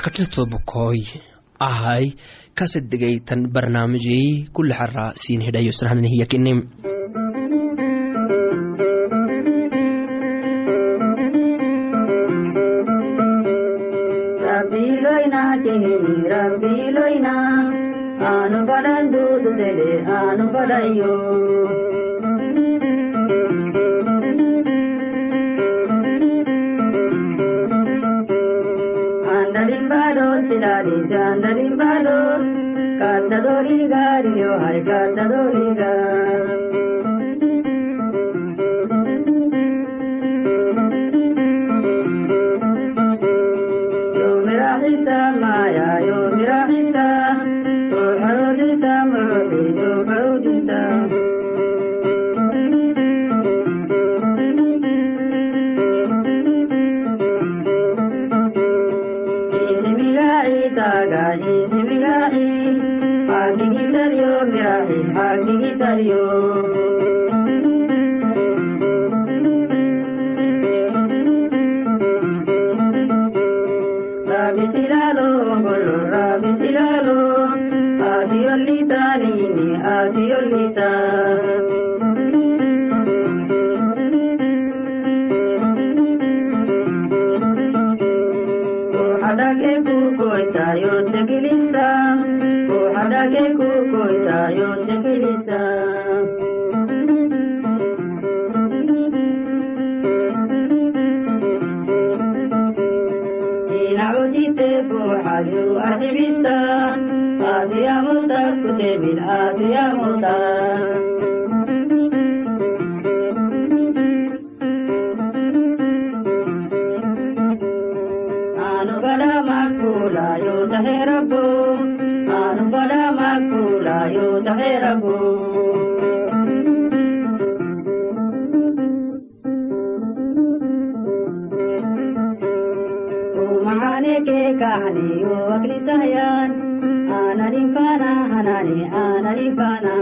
Maskadhato bukoy ahay kasedegaytan barnaamijey kuli siin hidhayo srhanhiyakinim rabbiiloyna silari jandarin balo kanda dori gari yo hai kanda dori ga yo mera hita maya yo mera hita kahani yo akli sayan Anani fana hanani anani fana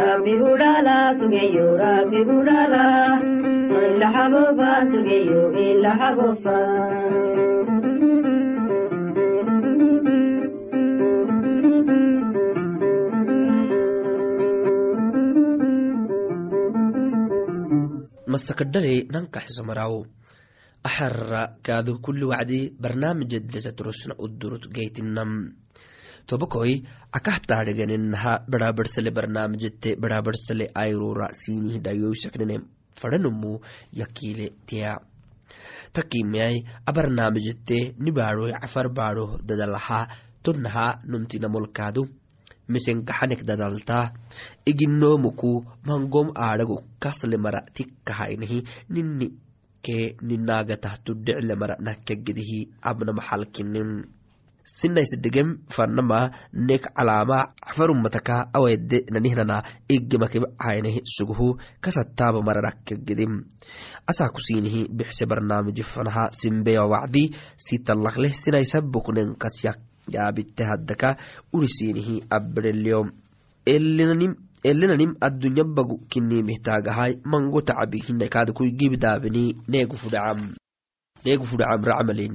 Rabbi sugeyo Rabbi budala illa hagofa sugeyo illa hagofa mastakadhale nankaxisomaraw axarra kaado kuli wacdi barnaamijadletatrosna udurut gaytinam tobakoy akahtaadheganinaha barabarsale barnaamijete barabarsale ayrura sinihidhayoysaknene fadhanumu yakile tiya. Takimyay abarnaamijete nibaadhoy cafar baadho dadalaha tonnaha numtinamolkaadu misenkaxanek dadalta. Iginomuku mangom aadhago kasle mara tikkahainahi nini ke ninagatahtu dhicle mara nakagedihi abnamaxalkinin sinaisidegem fanama nek calama cafarumataka awede nanihnana igemakebcainahi sughu kasataba mara nakkagedim asa kusinihi bixse barnaamiji fanaha simbeya wacdi sitalaqleh yaabite haddaka urisinihi abirelyom elinanim addunya bagu kinimihtagahay mango tacabi hinakaadakui gibdaabini neegu fudhacam neegu fudhacam racmalin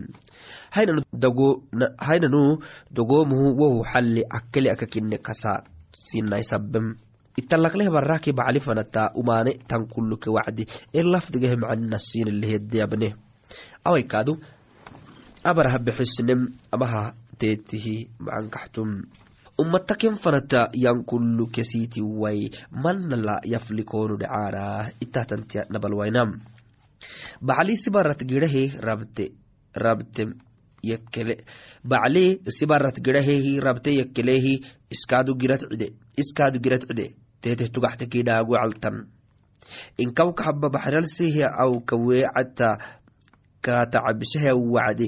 haynanu dogomuhu wohu xalli akkeli akakine kasa sinaisabem italaqleh baraki bacli fanata umane tankuluke wacdi. Elafdigeh macanina sinilehedeyabne awaikaadu abaraha bexisnem amaha teetihi macankaxtum ummataken fanata yankulu kesiti way manala yaflikonu dhacaana itatantia nabalwaynam bacli sibarat girahe rabte rabte yakkele bacli isibarat girahehi rabte yakkelehi iskaadu girat cide iskaadu girat cide teeteh tugaxte kidhaagu caltan inkawka haba baxralsihi aw kaweecata kaatacabisahe wacde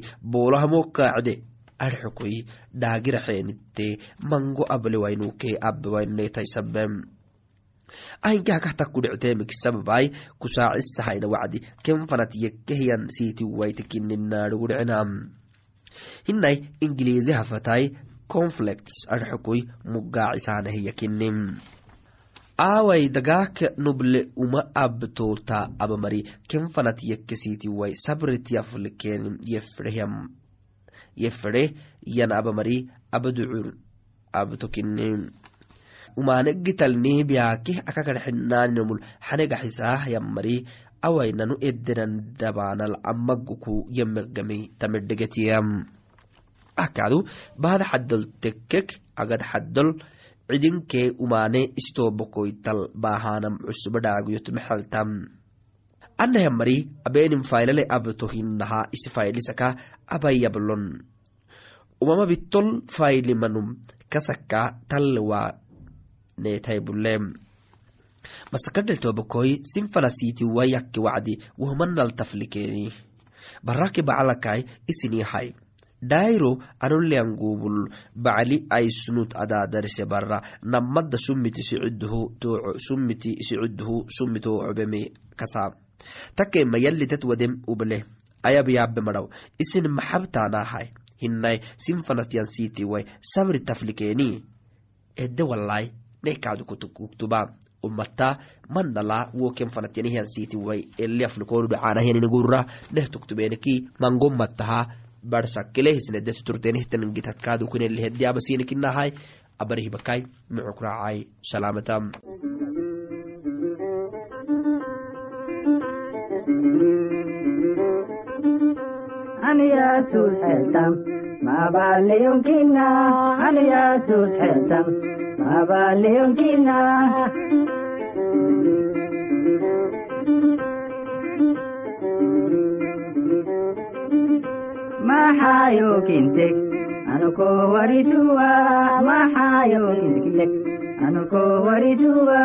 boolahamokaacde arxukoy dhaagiraxeenite mango ablewainukee abewainetaisabem ahinkahkahta kudhicteemikisababay kusaacisahayna wacdi kenfanat yekkehiyan siiti waitekininnadhugudhicinam hinai ingiliizi hafatay conflicts arxukoy mugaacisaanahiyakinim aawai dagaaka nuble uma abtoota abamari kenfanat yekkesiiti wai sabritiyaflikenim yefreham yefre yan abamari abaducur abtokinim umanegitalnih biyaakeh akakadxinaninamul xanegaxisaah yammari awainanu edenan dabanal amaguku yemegami tamedhegetiyam akadu bahada xadol tekkek agad xadol cidinkee umane istoobokoytal baahanam cusubadhaaguyotmexaltam anayamari abenin faylale abtohinaha isi faylisaka abayablon umama bitol faylimanum kasaka tallewa neetaybulem masakadheltobokoy sinfanasiiti wayakke wacdi wohmanal taflikeni. Barake bacalakai isinihay dairo anoleangubul bacli aisunut adaadarise bara namada sumiti isicuduhu tooco sumiti isicuduhu sumitocobeme kasa takema yalitat wadem uble ayabyabe madaw. Isin maxabtaanahay hinai sinfanatyan siitiwai sabri taflikeni. Ede walai nekadu kutuktuba umata manala woken fanatyanihian siitiwai eliaflikoducaanahianinigura neh tuktubeneki mangomataha kunelihediabasinikinahay abarihibakai mucukracai salaamatam Yesus heltam, mabaleon kina, an Yesus heltam, mabaleon kina. Mahayo kintek, anuko warisuwa, mahayo kintek, anuko warisuwa.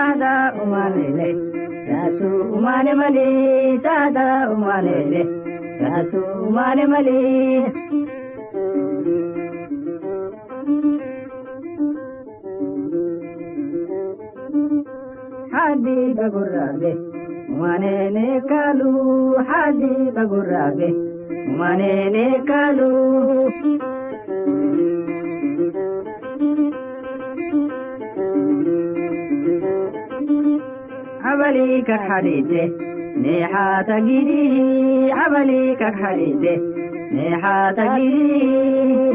Sada umalele yasu umale male sada umalele yasu umale male hadi bagurrabe umanene kalu hadi bagurrabe umanene kalu xabali kag xadhidhe neexaa tagidii xabali kag xadhidhe neexaa tagidii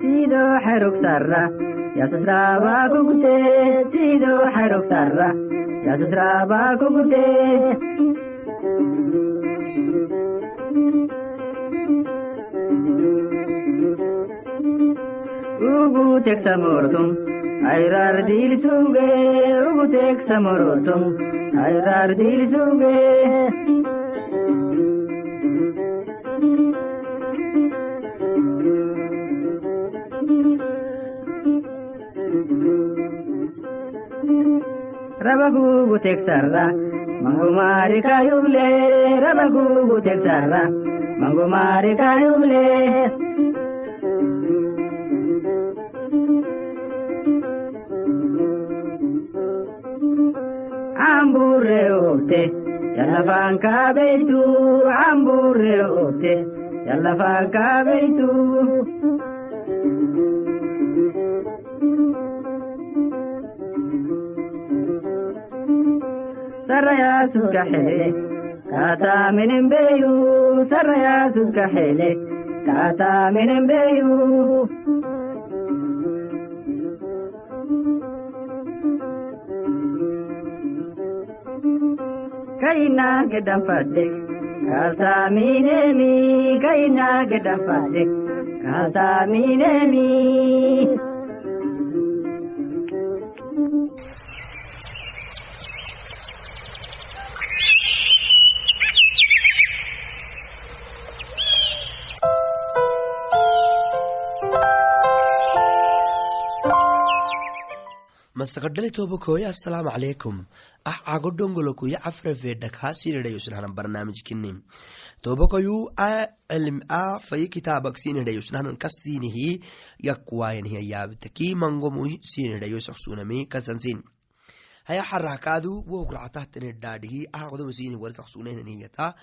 sido xerug sarra yasusraabaa kugutee sido xerug sarra yasusraabaa kugutee ugutek samortum. Ayrar dil suge ugutek samortum. Ayrar dil suge rabagugutek sarra mangumari kayuble rabagugutek sarra mangumari kayuble yallafaan kaabeytu amburre oote yallafaan kaabeytu. Sarrayaa suuka xeele kaataa minin na gidan fadde ka sami ne mi kaina gidan fadde ka sami mi masakadhali tobakoya assalaamu calaykum ah cago dhongolokuya cafrafedhak hasinidhayosnahanan barnaamijkini tobakoyu a cilm a fayi kitaabak sinidhayosnahanan kasinihi yakkuwayanhiya yaabtaki mangomu sinidhayosaksunami kasansin haya xarahkaadu wokracatahtanidhaadhihi ahaqdoma sini warisaksunenaniyata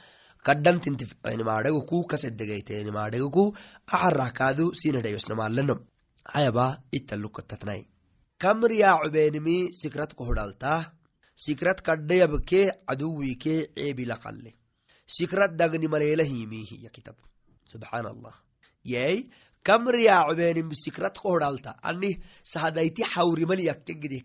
kadhamtintifcenimaadhaguku kasedegaytenimaadhaguku axarahkaadu sinidhayosnamaaleno hayaba ittalukatatnai kamriyaa cubeenimi sikrat kohodhalta sikrat kadhayabke caduwike ceebilaqalle sikrat dagni maleela himihiya kitab. Subxaan yey kamriyaa sikrat kohodhalta ani sahadayti xawrimali yakkegidih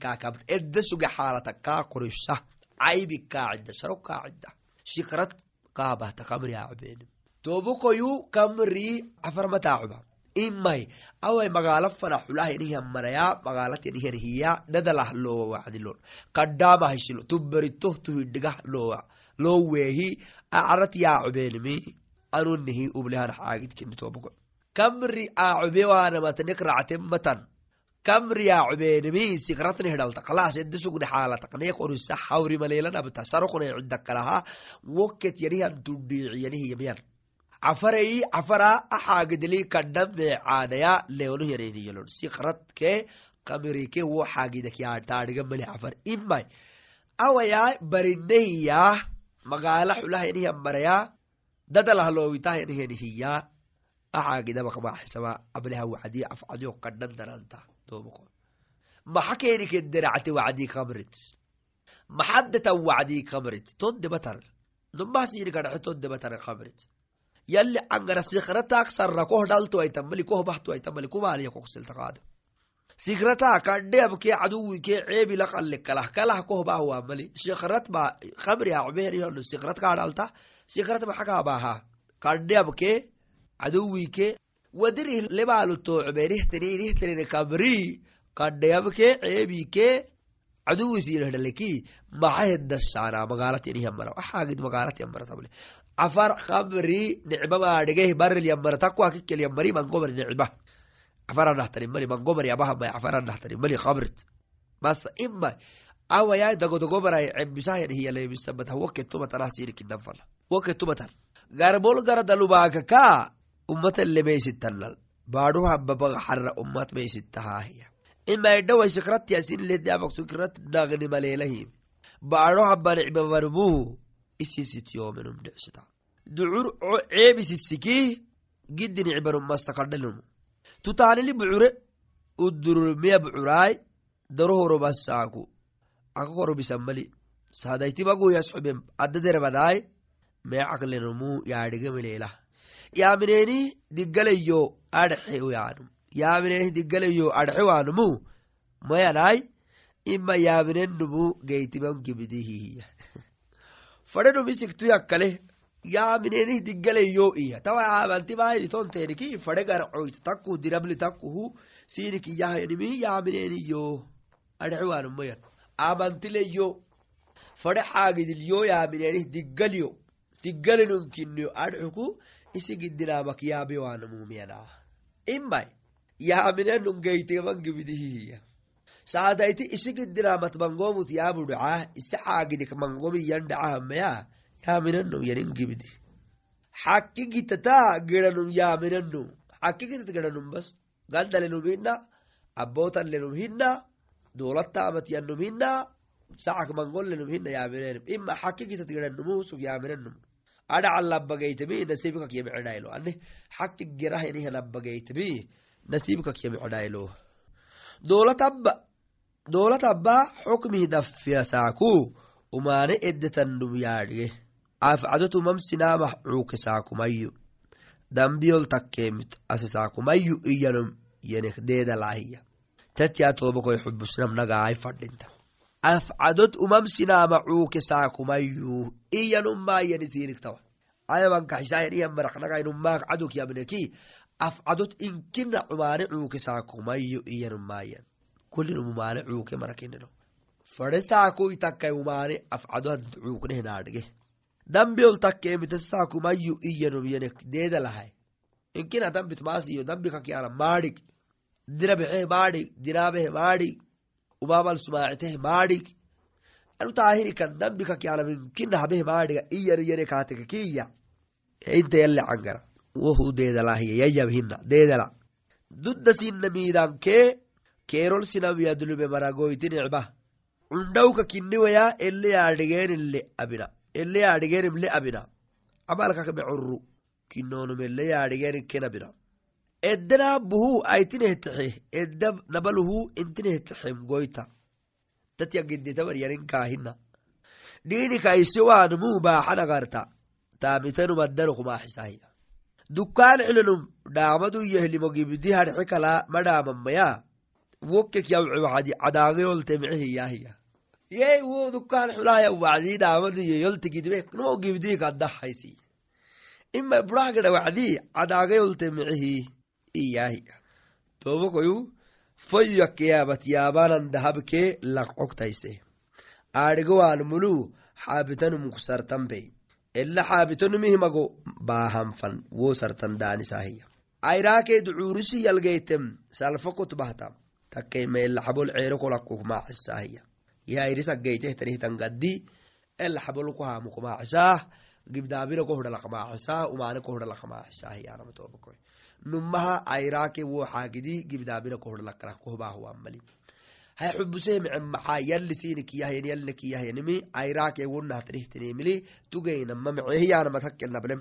suge xaalata kaa korisa caybi kaacida sharo kaacida sikrat kaabahta kamriyaa cubeenim tobukoyu kamri afarmataa cuba imai awai magaala fana xulah inihian maraya magaalatiniherhiya dadalah lowa wacdilon kadhaama haysilo tuberito tuhidhigah lowa loo weehi acarat yaa cubeenimi anunihi ublehan xaagidkini tobako kamri aacube waanamatenek ractematan kamri yaa cubeenimi sikratni hidhalta kalaas ede sugni xaalataqneek orisa xawri maleelanabta sarokone cidakalaha woket yanihan tudhiici cafarai cafara axaagidili leonu yareniyalon sikratke kamirike wo xaagidak taadhiga mali cafar imai awaya barinehiya magaala xulah yanihiya maraya dadalah loowitah yanihenihiya axaagidabakmaxisama ableha wacdi afcadiyo kadhan daranta domako maxa kenikedderacte wacdi kamrit maxadeta wacdi kamrit toddebatar nomahsini kadhaxe toddebatar kamrit yalli angara sikratak sarra koh dhaltuaitamali koh bahtuaitamali kumaaliya koksiltaqaado sikrataa kadheabke caduwike ceebila qalle kalah kalah koh bahuamali sikrat ba kamria cubeerihano sikrat kaadhalta sikrat maxakaabaha kadheabke caduwike wadirih lebaaluto cubeerihtani inihtanine kamri kadheabke ceebike caduwisiinahdhaleki maxa hedashaana magaalatinihamara waxaagid magaalatiamaratamale cafar kamri nicmamaadhigeh baril yamara takwa kikel yamari mangomari cafaranahtanin mali kamrit masa ima awaya dagodogomarai cembisahan hiyaleemisamatah waketumatanah garbol garadalubaakaka ummatan lemeysittanal baadhuhababaga xara ummat meysitahahiya ima idhawai sikratiyasinledabak sikrat nagni maleelahim baadho haba nicmamanumuhu isisityomenum dhicsita ducur ceebisisiki gidi nicmanum masakadhalum tutaanili bucure udurmiya bucuraay darohorobasaaku akakorobisamali sahadaytibagoyas xubem addaderebadaay meecaklenumu yaadhigamelelah yaamineni digalayo adxewaanum yaamineni digalayo adxewaanumu mayanaay ima yaaminenumu geytiman fadhenum yakkale yaaminenih digalayo iya. Tawa aabaltibaayritonteniki fadhe garcoyt takku dirabli takkuhu sinik iyahanimi yaamineniyo adxewanumayan aabantileyo fadhe xaagidilyo yaaminenih digalyo digalinunkinyo adxuku isigidinamak yaabiwanamumiyana imai yaaminenun geyteman gibidihihiya saadayti isigidinamat mangomut yaabudhaca isi xaagidik mangomiyan dhacahamaya yaaminanu yanin gibidi xakki gitata giranum yaaminanu xakki gitat giranum bas. Gandalenum hina abootanlenum hina dolattaamat yanum hina sacak mangolenum hina yaaminenim ima xakki gitat giranumu sug yaaminanum adhacan labagaytami nasibkak yamicedhaylo ani xakki gerah yaniha labagaytami nasibkak yamicedhaylo dolatabba dolatabba xukmih dafyasaaku umaane edetanum yaadhige afcadotumam sinamah cuukesaakumayu dambiyol takkeemit asesaakumayu iyanum yenek deedalaahiya tatyaa xubusnam nagaay fadhinta. Afcadot umam sinama cuukesaakumayu iyanum maayani siiriktawa ayamankaxisaayan maraknagainumaak cadok yabneki afcadot inkina cumaane cuuke saakumayyo iyanumaayan kulin umumaane cuuke marakinino fade saakoi takkai umaane afcado had cuuknehenaadhige dambiol takkeemite saakumayyo iyanum yanek deedalahay inkina dambit maasiyo maadig dirabehe maadig dinabehe maadig umamal sumaacitehe maadig anu taahirikan dambi kakyanam inkina habehe maadiga iyanu yane kaateke kiya cangara wohu deedalahiya yayab hina deedala dudda sinna miidankee keerol sinam yadlube maragoyti nicba cundhawka kinniwaya ele yaadhigeenille abina ele yaadhigeenimle abina camalkakme curru kinonum ele yaadhigeen ken abina edena buhu aitinehtaxe edda nabaluhu intinehtaxem goyta tatyagiditabaryaninkaahina dhiinikaisiwaanmuu baaxanagarta taamitanumaddanukumaaxisahiya dukkaan cilinum dhaamadu yehlimo gibdi kala madhaamamaya wokkek yawcibadi cadaagayolte micehiyaahiya yey wo dukkaan xulahaya wacdii dhaamadu iyo yolte gidbe no gibdii kadahaysi ima burahgada wacdii cadaagayolte micehii iyaahiya tobokoyu fayu yakkeyabat yaabanan dahabkee laqcogtayse aadhigowaan mulu xaabitanum kusartanpey ela xaabitanumihmago baahanfan wo sartan daanisahiya. Ayraakee ducuurisi yalgeytem salfakot bahta takkeima ela xabol ceero kolakkumaaxisahiya yairisageytehtanihtan gaddi ela xabol kuhamukumaaxisaah gibdaabina kohdhalaqmaaxisaah umaane kohdhalaqmaaxisahiyanamatobakoy numaha ayraake wo xaagidi gibdaabina kohdhalakala kohbaahuwamali hay xubusee mece maxaa yalli siini kiyahyan yalli kiyahyanimi ayraake wonahtanihtinimili tugeynama mecehiyaanamatakkelnablem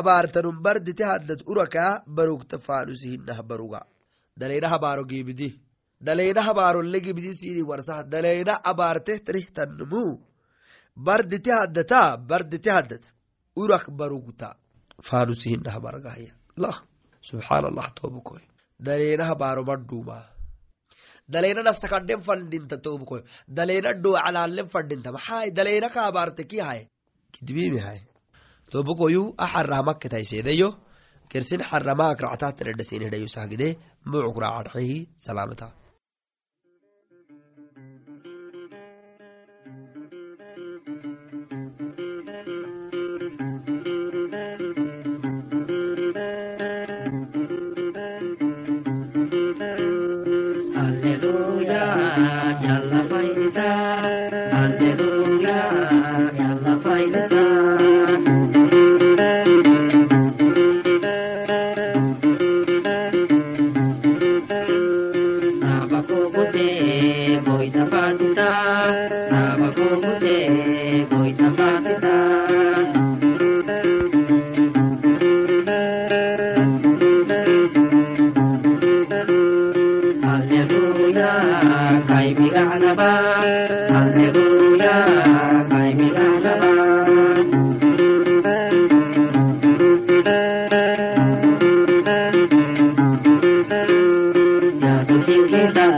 abaartanum bardite haddad urakaa barugta faanusihinah baruga. Daleena habaaro giibidi. Daleena habaarolle gibidi sidi warsah daleena abaartehtanihtanmu bardite haddata bardite haddad urak barugta faanusihinah bargahaya lah subxaan allah tobukoy daleena habaaro madhuuma daleena nasakadhen fadhinta tobukoy daleena dhowcalaalen fadhinta maxay daleena ka abaarte ki hay kidbimi hay tobukoyu a xarahmakketaiseedayo kersin xaramaak ractaatanedhasinedhayo sahgide mucuk raacadxehi aayadan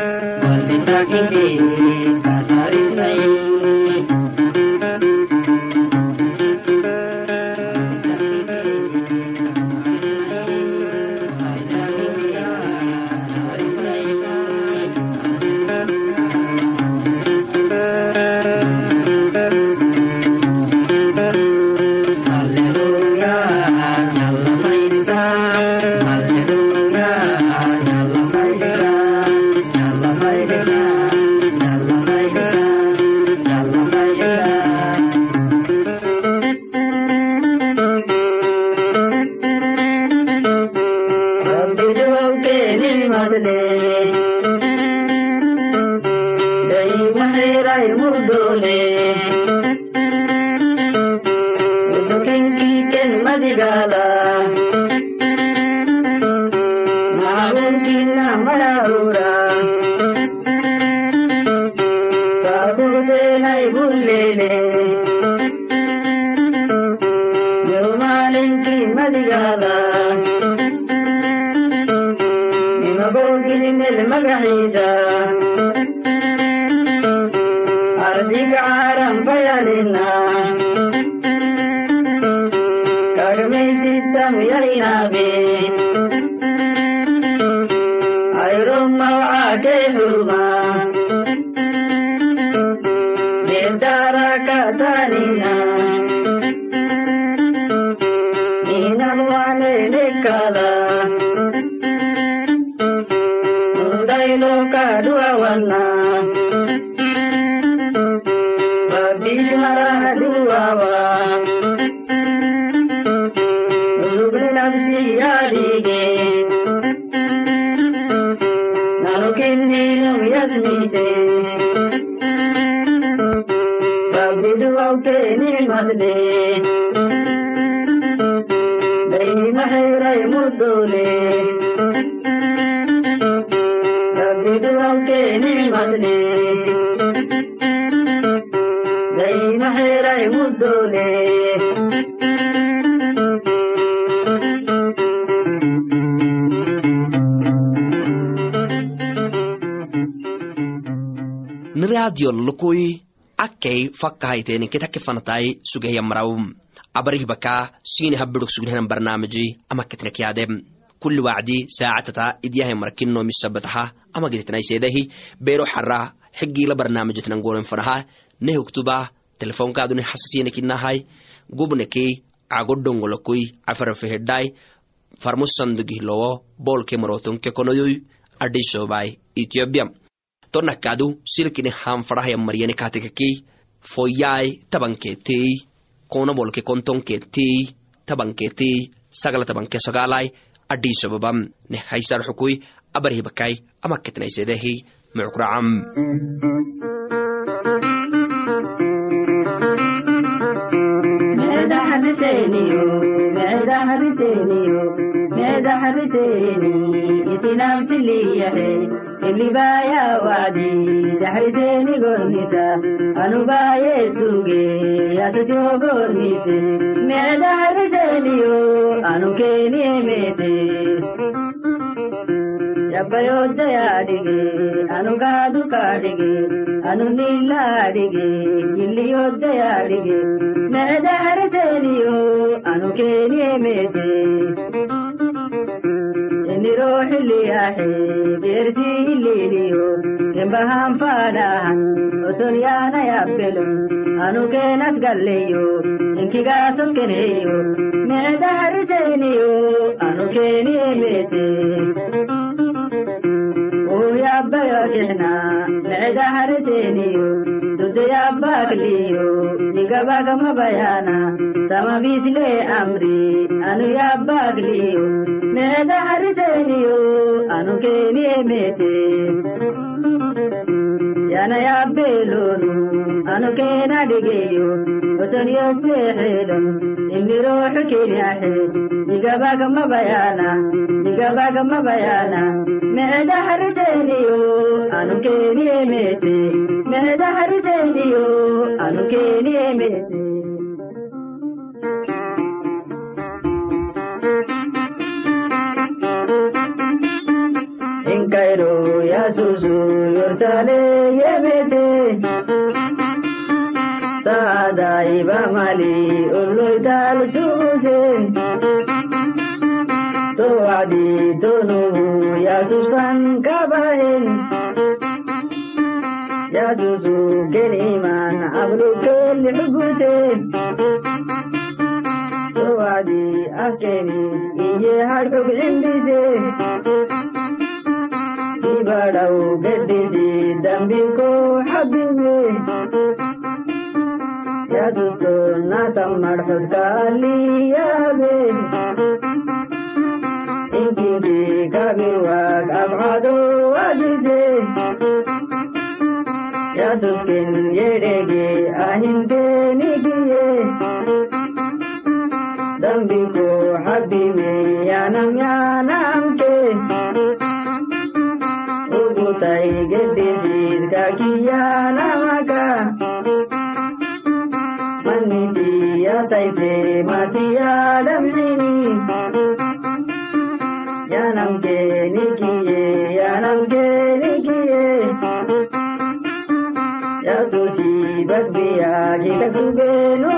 What did I do? Abhi Maradhuava radiolkui akei fakahayteniketakefantai sugehyamarau abarihbaka sinehabirok sugnehanan barnaamiji amaketnekyaade kuli wacdi saacatata idyahamarkino misabataha amagedetnaiseedahi bero xara xigila barnaamijitnangorenfanaha nehugtuba telefonkaaduni hasasinikinahay gubnekei agodongolokui afarafehedai farmusandugihilowo bolke marotonkekonoyoy adhisobai ethiopia tonakadu silkine hanfarahaya maryane katekakei foyai tabankeetei konabolke kontonkeetei tabankeetei sagala tabanke sagalai adhisobabam ne haysarxukui abarhibakai amaketnaisedehi mucukracam ሜዳ ሐሪቴኒ ilibaya wacdi daxriseeni gornisa anubaye suge yasasogornise meedaxariseeniyo anu keeniemete yabbayoddayaadhige anu gaadu kaadhige anu nillaadhige illiyoddayaadhige meedaxariseeniyo anu keeniemete iniroo xilliyahe geersii hilliliyo embahaan faadhaahan oson yaana yabbelo anu keenas galleyo inkigaasos meedaxariseeniyo anu keeniemete yabbayokixna meedaxariseeniyo dudayabbaakliyo digabagamabayana samabisle amri anu yabbaakliyo meedaxariseeniyo anu يانا يا بيلون أنا كين أدقيو وتنيا سيحيلون إني روحك يا حيل إيقاباك ما بيانا إيقاباك ما بيانا معدا حردينيو أنا كين يميتي معدا حردينيو أنا كين يميتي susulursane yemete saadaiba mali ulloytal suuse towadi tonubu yasusfan kabahen yasusu keniman ablukel huguse towadi akeni iye hadhug indise ಬಡವು ಗೆದ್ದಿದಿ ದಂಬಿಕೋ ಹಬ್ಬಿವಿ ಯಾದಕ್ಕೂ ನಾ ತಮ್ಮಡ ಕಾಲಿಯಾದೆ ಇಂಗಿಡಿ ಕಾಗಿರುವಾಗ ಅಬಾದು ಆಗಿದೆ ಯಾದಕ್ಕಿನ್ ಎಡೆಗೆ ಅಹಿಂದೆ ನಿಗಿಯೇ ದಂಬಿಕೋ ಹಬ್ಬಿವಿ ಯಾನಂ ಯಾನ ತೈತೆ ಮತಿಯಾಡಂದಿನಿ ಯಾನಂಗೆ ನಿಗಿಯೇ ಯಾನಂಗೆ ನಿಗಿಯೇ ಯಸುಚಿ ಬಗ್ಗಿಯಾಗಿ ಕಸುಗೇನು